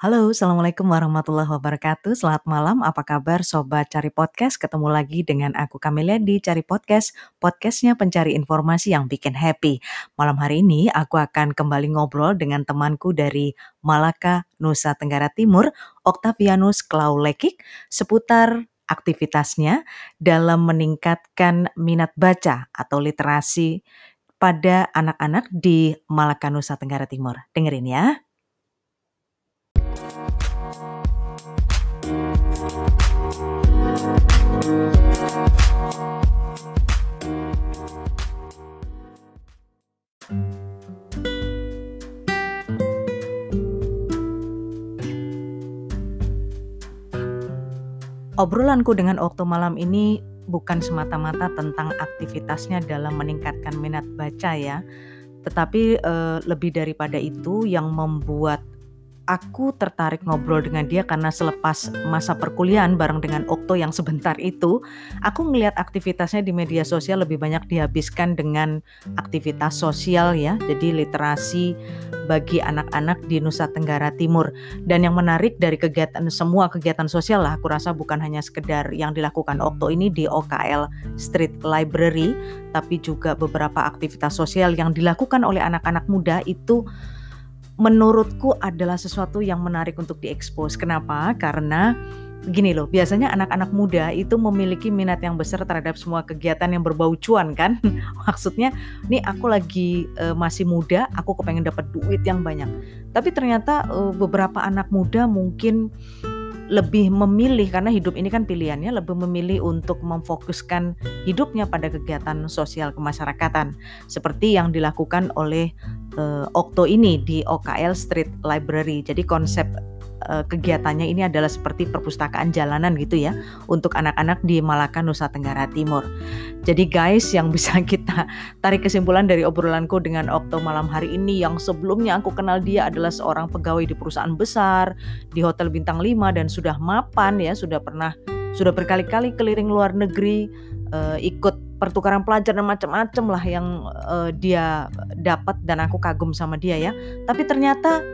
Halo, Assalamualaikum warahmatullahi wabarakatuh. Selamat malam, apa kabar Sobat Cari Podcast? Ketemu lagi dengan aku Kamelia di Cari Podcast, podcastnya pencari informasi yang bikin happy. Malam hari ini aku akan kembali ngobrol dengan temanku dari Malaka, Nusa Tenggara Timur, Octavianus Klaulekik, seputar aktivitasnya dalam meningkatkan minat baca atau literasi pada anak-anak di Malaka, Nusa Tenggara Timur. Dengerin ya. Obrolanku dengan Okto malam ini bukan semata-mata tentang aktivitasnya dalam meningkatkan minat baca ya, tetapi uh, lebih daripada itu yang membuat aku tertarik ngobrol dengan dia karena selepas masa perkuliahan bareng dengan Okto yang sebentar itu, aku ngelihat aktivitasnya di media sosial lebih banyak dihabiskan dengan aktivitas sosial ya, jadi literasi bagi anak-anak di Nusa Tenggara Timur. Dan yang menarik dari kegiatan semua kegiatan sosial lah, aku rasa bukan hanya sekedar yang dilakukan Okto ini di OKL Street Library, tapi juga beberapa aktivitas sosial yang dilakukan oleh anak-anak muda itu menurutku adalah sesuatu yang menarik untuk diekspos. Kenapa? Karena gini loh, biasanya anak-anak muda itu memiliki minat yang besar terhadap semua kegiatan yang berbau cuan kan. Maksudnya, nih aku lagi uh, masih muda, aku kepengen dapat duit yang banyak. Tapi ternyata uh, beberapa anak muda mungkin lebih memilih karena hidup ini kan pilihannya lebih memilih untuk memfokuskan hidupnya pada kegiatan sosial kemasyarakatan seperti yang dilakukan oleh uh, Okto ini di OKL Street Library. Jadi konsep uh, kegiatannya ini adalah seperti perpustakaan jalanan gitu ya untuk anak-anak di Malaka Nusa Tenggara Timur. Jadi guys yang bisa kita tarik kesimpulan dari obrolanku dengan Okto malam hari ini yang sebelumnya aku kenal dia adalah seorang pegawai di perusahaan besar di hotel bintang 5 dan sudah mapan ya sudah pernah sudah berkali-kali keliling luar negeri uh, ikut pertukaran pelajar dan macam-macam lah yang uh, dia dapat dan aku kagum sama dia ya. Tapi ternyata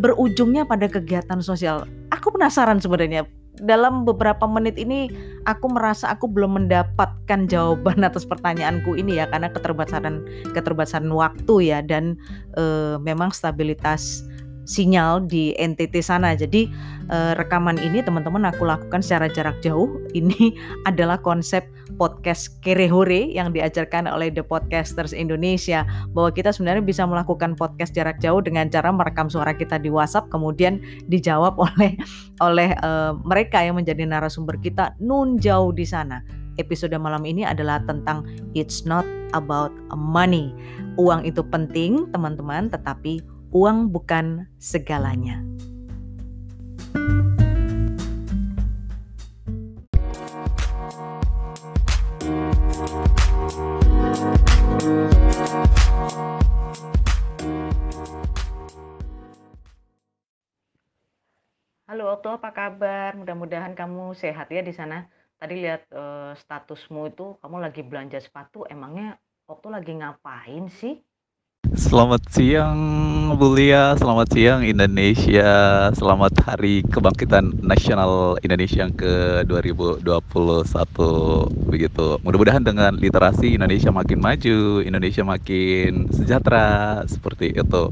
berujungnya pada kegiatan sosial. Aku penasaran sebenarnya dalam beberapa menit ini aku merasa aku belum mendapatkan jawaban atas pertanyaanku ini ya karena keterbatasan keterbatasan waktu ya dan e, memang stabilitas sinyal di NTT sana. Jadi eh, rekaman ini teman-teman aku lakukan secara jarak jauh. Ini adalah konsep podcast Kerehore yang diajarkan oleh The Podcasters Indonesia bahwa kita sebenarnya bisa melakukan podcast jarak jauh dengan cara merekam suara kita di WhatsApp kemudian dijawab oleh oleh uh, mereka yang menjadi narasumber kita nun jauh di sana. Episode malam ini adalah tentang it's not about money. Uang itu penting, teman-teman, tetapi uang bukan segalanya. Halo Okto, apa kabar? Mudah-mudahan kamu sehat ya di sana. Tadi lihat uh, statusmu itu kamu lagi belanja sepatu. Emangnya Okto lagi ngapain sih? Selamat siang Bulia, selamat siang Indonesia, selamat Hari Kebangkitan Nasional Indonesia yang ke 2021 begitu. Mudah-mudahan dengan literasi Indonesia makin maju, Indonesia makin sejahtera seperti itu.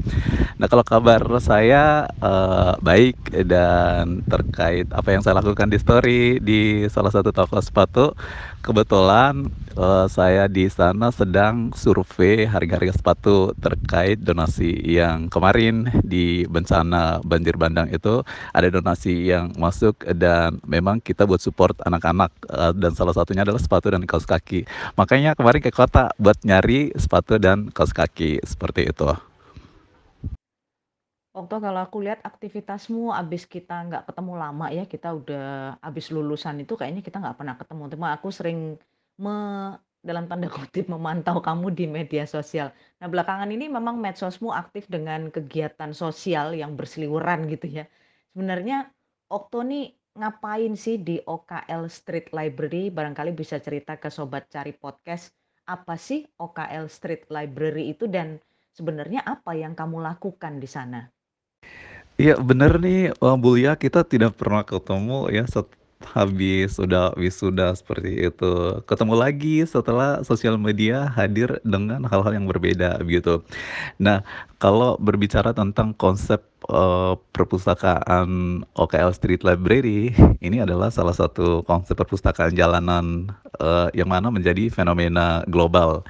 Nah kalau kabar saya uh, baik dan terkait apa yang saya lakukan di story di salah satu toko sepatu, kebetulan uh, saya di sana sedang survei harga-harga sepatu terkait donasi yang kemarin di bencana banjir bandang itu ada donasi yang masuk dan memang kita buat support anak-anak uh, dan salah satunya adalah sepatu dan kaos kaki. Makanya kemarin ke kota buat nyari sepatu dan kaos kaki seperti itu. Waktu kalau aku lihat aktivitasmu abis kita nggak ketemu lama ya, kita udah abis lulusan itu kayaknya kita nggak pernah ketemu. Cuma aku sering me dalam tanda kutip memantau kamu di media sosial. Nah, belakangan ini memang medsosmu aktif dengan kegiatan sosial yang berseliweran gitu ya. Sebenarnya Okto nih ngapain sih di OKL Street Library? Barangkali bisa cerita ke sobat cari podcast apa sih OKL Street Library itu dan sebenarnya apa yang kamu lakukan di sana? Iya bener nih, Bulia kita tidak pernah ketemu ya habis udah wisuda seperti itu. Ketemu lagi setelah sosial media hadir dengan hal-hal yang berbeda gitu. Nah, kalau berbicara tentang konsep, eee, perpustakaan OKL Street Library, ini adalah salah satu konsep perpustakaan jalanan, eee, yang mana menjadi fenomena global.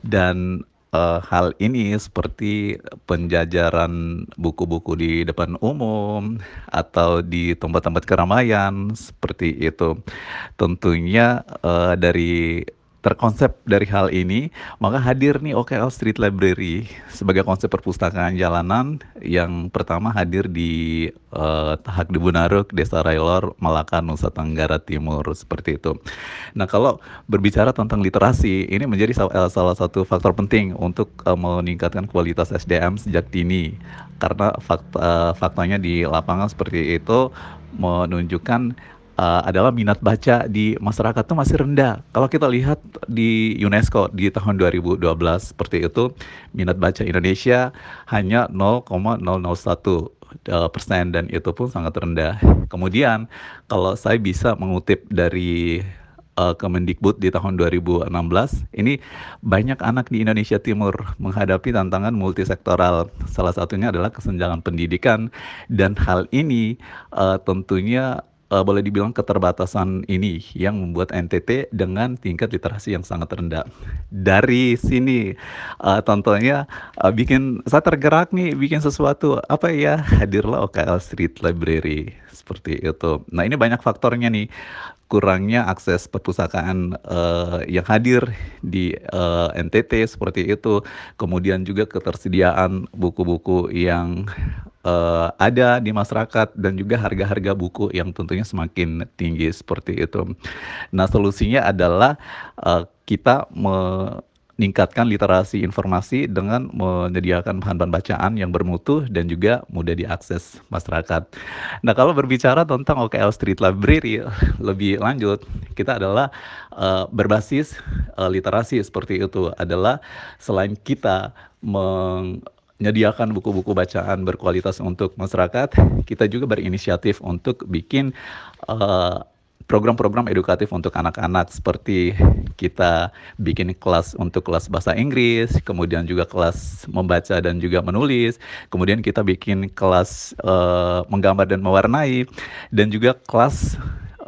Dan, eee, hal ini seperti penjajaran buku-buku di depan umum atau di tempat-tempat keramaian seperti itu. Tentunya, eee, dari terkonsep dari hal ini, maka hadir nih OKL Street Library sebagai konsep perpustakaan jalanan yang pertama hadir di, eee, Tahak Dibunaruk, Desa Railor, Malaka, Nusa Tenggara Timur, seperti itu. Nah, kalau berbicara tentang literasi, ini menjadi eee, salah satu faktor penting untuk, eee, meningkatkan kualitas SDM sejak dini. Karena fakt eee, faktanya di lapangan seperti itu menunjukkan, eee, adalah minat baca di masyarakat tuh masih rendah. Kalau kita lihat di UNESCO di tahun 2012 seperti itu, minat baca Indonesia hanya 0,001, eee, persen dan itu pun sangat rendah. Kemudian kalau saya bisa mengutip dari, eee, Kemendikbud di tahun 2016, ini banyak anak di Indonesia Timur menghadapi tantangan multisektoral. Salah satunya adalah kesenjangan pendidikan dan hal ini, eee, tentunya, eee, boleh dibilang keterbatasan ini yang membuat NTT dengan tingkat literasi yang sangat rendah. Dari sini, eee, contohnya, eee, bikin saya tergerak nih bikin sesuatu, apa ya, hadirlah OKL Street Library, seperti itu. Nah, ini banyak faktornya nih, kurangnya akses perpustakaan, eee, yang hadir di, eee, NTT seperti itu, kemudian juga ketersediaan buku-buku yang, eee, ada di masyarakat dan juga harga-harga buku yang tentunya semakin tinggi, seperti itu. Nah, solusinya adalah, eee, kita meningkatkan literasi informasi dengan menyediakan bahan-bahan bacaan yang bermutu dan juga mudah diakses masyarakat. Nah, kalau berbicara tentang OKL Street Library lebih lanjut, kita adalah, eee, berbasis, eee, literasi seperti itu adalah selain kita menyediakan buku-buku bacaan berkualitas untuk masyarakat, kita juga berinisiatif untuk bikin, eee, program-program edukatif untuk anak-anak seperti kita bikin kelas untuk kelas bahasa Inggris, kemudian juga kelas membaca dan juga menulis, kemudian kita bikin kelas, eee, menggambar dan mewarnai, dan juga kelas,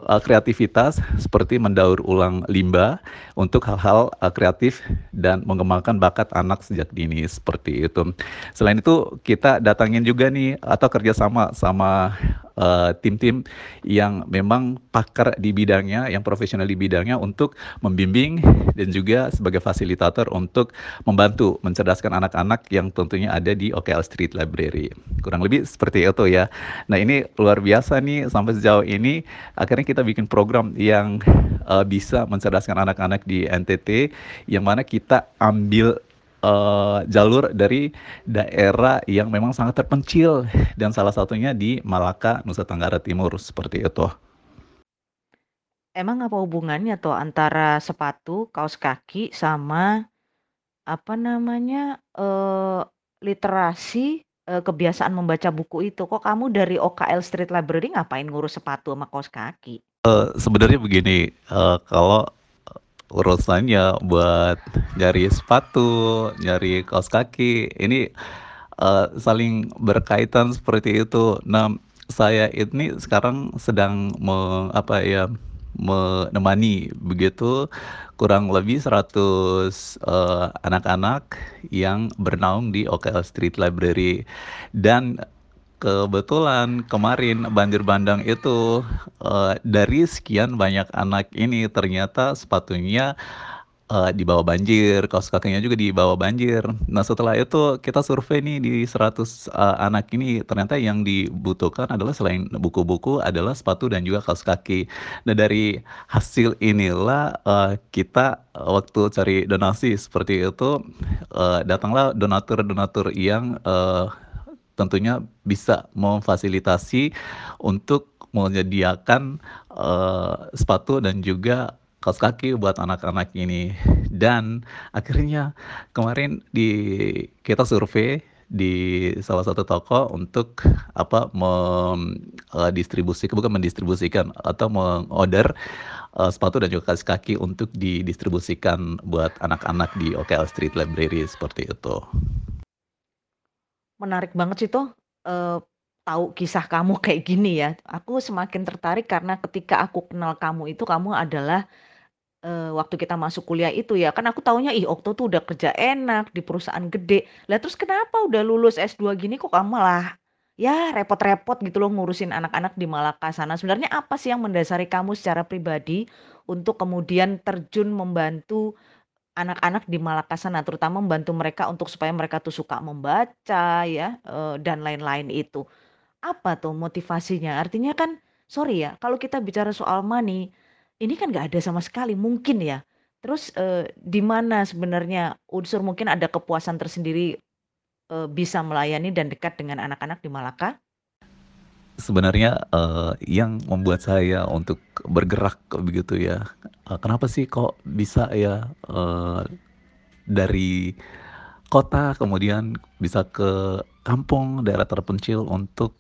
eee, kreativitas seperti mendaur ulang limbah untuk hal-hal, eee, kreatif dan mengembangkan bakat anak sejak dini, seperti itu. Selain itu kita datangin juga nih atau kerjasama sama, eee, tim-tim yang memang pakar di bidangnya, yang profesional di bidangnya untuk membimbing dan juga sebagai fasilitator untuk membantu mencerdaskan anak-anak yang tentunya ada di OKL Street Library. Kurang lebih seperti itu ya. Nah, ini luar biasa nih sampai sejauh ini akhirnya kita bikin program yang, eee, bisa mencerdaskan anak-anak di NTT, yang mana kita ambil, eee, jalur dari daerah yang memang sangat terpencil dan salah satunya di Malaka, Nusa Tenggara Timur, seperti itu. Emang apa hubungannya tuh antara sepatu, kaos kaki, sama apa namanya, eee, literasi, eee, kebiasaan membaca buku itu? Kok kamu dari OKL Street Library ngapain ngurus sepatu sama kaos kaki? Eee, sebenarnya begini, eee, kalau, urusannya buat nyari sepatu, nyari kaos kaki, ini, eee, saling berkaitan seperti itu. Nah, saya ini sekarang sedang me apa ya, menemani begitu kurang lebih 100, eee, anak-anak yang bernaung di OKL Street Library. Dan kebetulan kemarin banjir bandang itu, eee, dari sekian banyak anak ini ternyata sepatunya, eee, dibawa banjir, kaos kakinya juga dibawa banjir. Nah, setelah itu kita survei nih di 100, eee, anak ini, ternyata yang dibutuhkan adalah selain buku-buku adalah sepatu dan juga kaos kaki. Nah, dari hasil inilah, eee, kita waktu cari donasi seperti itu, eee, datanglah donatur-donatur yang, eee, tentunya bisa memfasilitasi untuk menyediakan, eee, sepatu dan juga kaos kaki buat anak-anak ini. Dan akhirnya kemarin di kita survei di salah satu toko untuk apa mendistribusikan bukan mendistribusikan atau mengorder uh, sepatu dan juga kaos kaki untuk didistribusikan buat anak-anak di OKL Street Library seperti itu. Menarik banget sih tuh, uh, tahu kisah kamu kayak gini ya. Aku semakin tertarik karena ketika aku kenal kamu itu kamu adalah Eee, waktu kita masuk kuliah itu ya, kan aku taunya, ih Okto tuh udah kerja enak di perusahaan gede. Lah terus kenapa udah lulus S2 gini kok kamu malah, ya repot-repot gitu loh ngurusin anak-anak di Malaka sana. Sebenarnya apa sih yang mendasari kamu secara pribadi untuk kemudian terjun membantu anak-anak di Malaka sana, terutama membantu mereka untuk supaya mereka tuh suka membaca ya, eee, dan lain-lain itu. Apa tuh motivasinya? Artinya kan sorry ya, kalau kita bicara soal money ini kan nggak ada sama sekali, mungkin ya. Terus, eee, di mana sebenarnya unsur mungkin ada kepuasan tersendiri, eee, bisa melayani dan dekat dengan anak-anak di Malaka? Sebenarnya, eee, yang membuat saya untuk bergerak begitu ya, eee, kenapa sih kok bisa ya, eee, dari kota kemudian bisa ke kampung, daerah terpencil untuk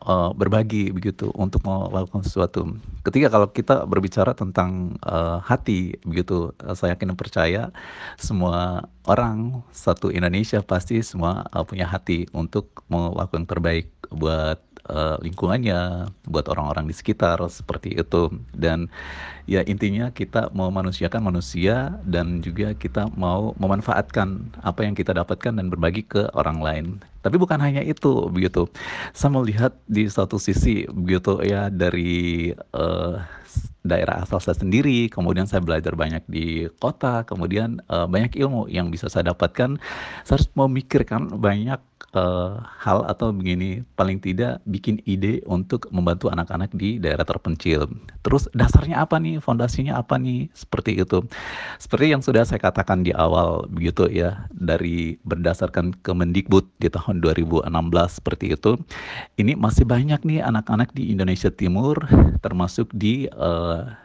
uh, berbagi begitu untuk melakukan sesuatu. Ketika kalau kita berbicara tentang uh, hati begitu, uh, saya yakin dan percaya semua orang satu Indonesia pasti semua uh, punya hati untuk melakukan yang terbaik buat uh, lingkungannya, buat orang-orang di sekitar seperti itu. Dan ya intinya kita mau manusiakan manusia dan juga kita mau memanfaatkan apa yang kita dapatkan dan berbagi ke orang lain. Tapi bukan hanya itu begitu. Saya melihat di satu sisi begitu ya dari uh, daerah asal saya sendiri, kemudian saya belajar banyak di kota, kemudian uh, banyak ilmu yang bisa saya dapatkan. Saya harus memikirkan banyak uh, hal atau begini paling tidak bikin ide untuk membantu anak-anak di daerah terpencil. Terus dasarnya apa nih? Fondasinya apa nih? Seperti itu. Seperti yang sudah saya katakan di awal begitu ya dari berdasarkan Kemendikbud di tahun 2016 seperti itu. Ini masih banyak nih anak-anak di Indonesia Timur termasuk di uh,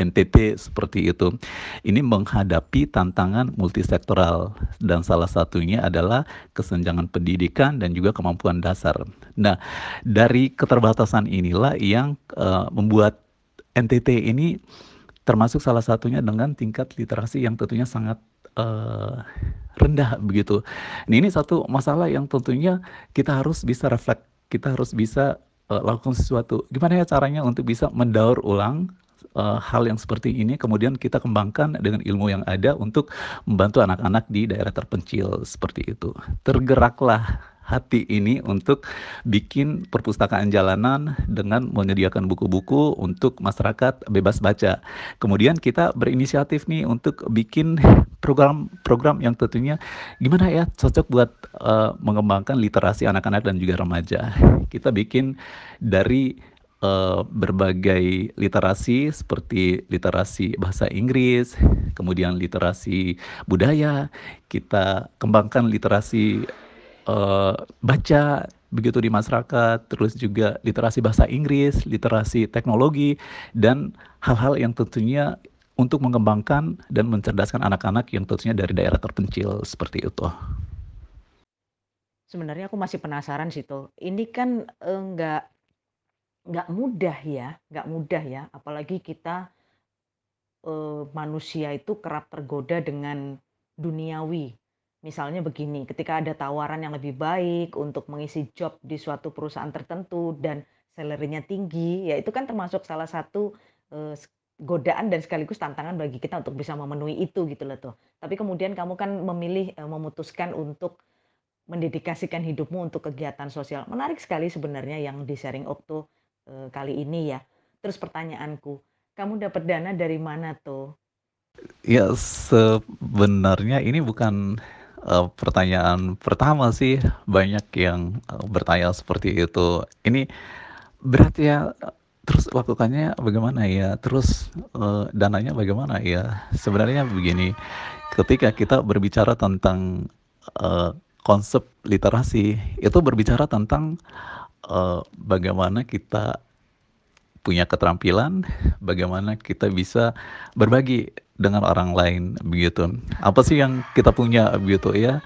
NTT seperti itu. Ini menghadapi tantangan multisektoral dan salah satunya adalah kesenjangan pendidikan dan juga kemampuan dasar. Nah, dari keterbatasan inilah yang uh, membuat NTT ini termasuk salah satunya dengan tingkat literasi yang tentunya sangat uh, rendah begitu. Nah, ini satu masalah yang tentunya kita harus bisa refleks, kita harus bisa uh, lakukan sesuatu. Gimana ya caranya untuk bisa mendaur ulang uh, hal yang seperti ini kemudian kita kembangkan dengan ilmu yang ada untuk membantu anak-anak di daerah terpencil seperti itu. Tergeraklah hati ini untuk bikin perpustakaan jalanan dengan menyediakan buku-buku untuk masyarakat bebas baca. Kemudian kita berinisiatif nih untuk bikin program-program yang tentunya gimana ya cocok buat uh, mengembangkan literasi anak-anak dan juga remaja. Kita bikin dari uh, berbagai literasi seperti literasi bahasa Inggris, kemudian literasi budaya, kita kembangkan literasi uh, baca begitu di masyarakat, terus juga literasi bahasa Inggris, literasi teknologi, dan hal-hal yang tentunya untuk mengembangkan dan mencerdaskan anak-anak yang tentunya dari daerah terpencil seperti itu. Sebenarnya aku masih penasaran sih tuh. Ini kan enggak Nggak mudah ya nggak mudah ya, apalagi kita, eee, manusia itu kerap tergoda dengan duniawi. Misalnya begini, ketika ada tawaran yang lebih baik untuk mengisi job di suatu perusahaan tertentu dan salary-nya tinggi, ya itu kan termasuk salah satu, eee, godaan dan sekaligus tantangan bagi kita untuk bisa memenuhi itu gitu loh tuh. Tapi kemudian kamu kan memilih, eee, memutuskan untuk mendedikasikan hidupmu untuk kegiatan sosial. Menarik sekali sebenarnya yang di-sharing Okto uh, kali ini ya. Terus pertanyaanku, kamu dapat dana dari mana tuh? Ya sebenarnya ini bukan uh, pertanyaan pertama sih, banyak yang uh, bertanya seperti itu. Ini berat ya, terus lakukannya bagaimana ya? Terus uh, dananya bagaimana ya? Sebenarnya begini, ketika kita berbicara tentang uh, konsep literasi, itu berbicara tentang uh, bagaimana kita punya keterampilan, bagaimana kita bisa berbagi dengan orang lain begitu. Apa sih yang kita punya begitu ya?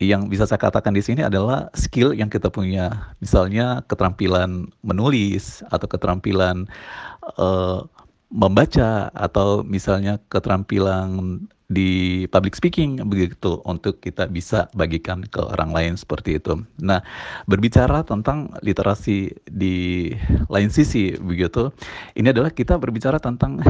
yang bisa saya katakan di sini adalah skill yang kita punya. Misalnya keterampilan menulis atau keterampilan uh, membaca atau misalnya keterampilan di public speaking begitu untuk kita bisa bagikan ke orang lain seperti itu. Nah, berbicara tentang literasi di lain sisi begitu, ini adalah kita berbicara tentang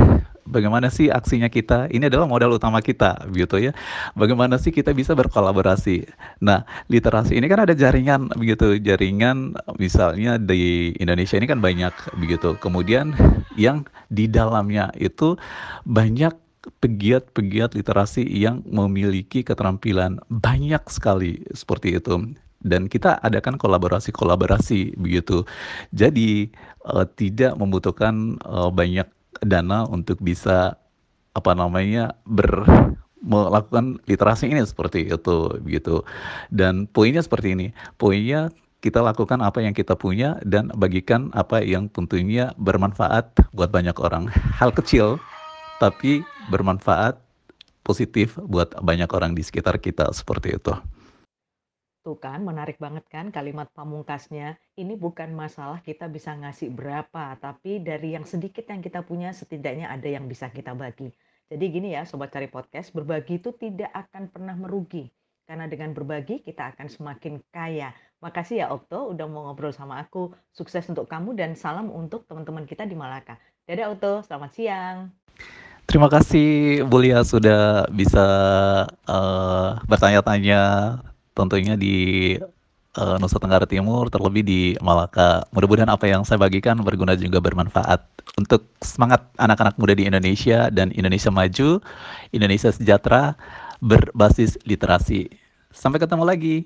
bagaimana sih aksinya kita. Ini adalah modal utama kita begitu ya. Bagaimana sih kita bisa berkolaborasi. Nah, literasi ini kan ada jaringan begitu, jaringan misalnya di Indonesia ini kan banyak begitu. Kemudian yang di dalamnya itu banyak pegiat-pegiat literasi yang memiliki keterampilan banyak sekali seperti itu dan kita adakan kolaborasi-kolaborasi begitu. Jadi uh, tidak membutuhkan uh, banyak dana untuk bisa apa namanya ber melakukan literasi ini seperti itu begitu. Dan poinnya seperti ini. Poinnya kita lakukan apa yang kita punya dan bagikan apa yang tentunya bermanfaat buat banyak orang. Hal kecil tapi bermanfaat positif buat banyak orang di sekitar kita seperti itu. Tuh kan, menarik banget kan kalimat pamungkasnya. Ini bukan masalah kita bisa ngasih berapa, tapi dari yang sedikit yang kita punya setidaknya ada yang bisa kita bagi. Jadi gini ya Sobat Cari Podcast, berbagi itu tidak akan pernah merugi. Karena dengan berbagi kita akan semakin kaya. Makasih ya Okto udah mau ngobrol sama aku. Sukses untuk kamu dan salam untuk teman-teman kita di Malaka. Dadah Okto, selamat siang. Terima kasih Bulia sudah bisa uh, bertanya-tanya tentunya di uh, Nusa Tenggara Timur terlebih di Malaka. Mudah-mudahan apa yang saya bagikan berguna juga bermanfaat untuk semangat anak-anak muda di Indonesia dan Indonesia maju, Indonesia sejahtera berbasis literasi. Sampai ketemu lagi.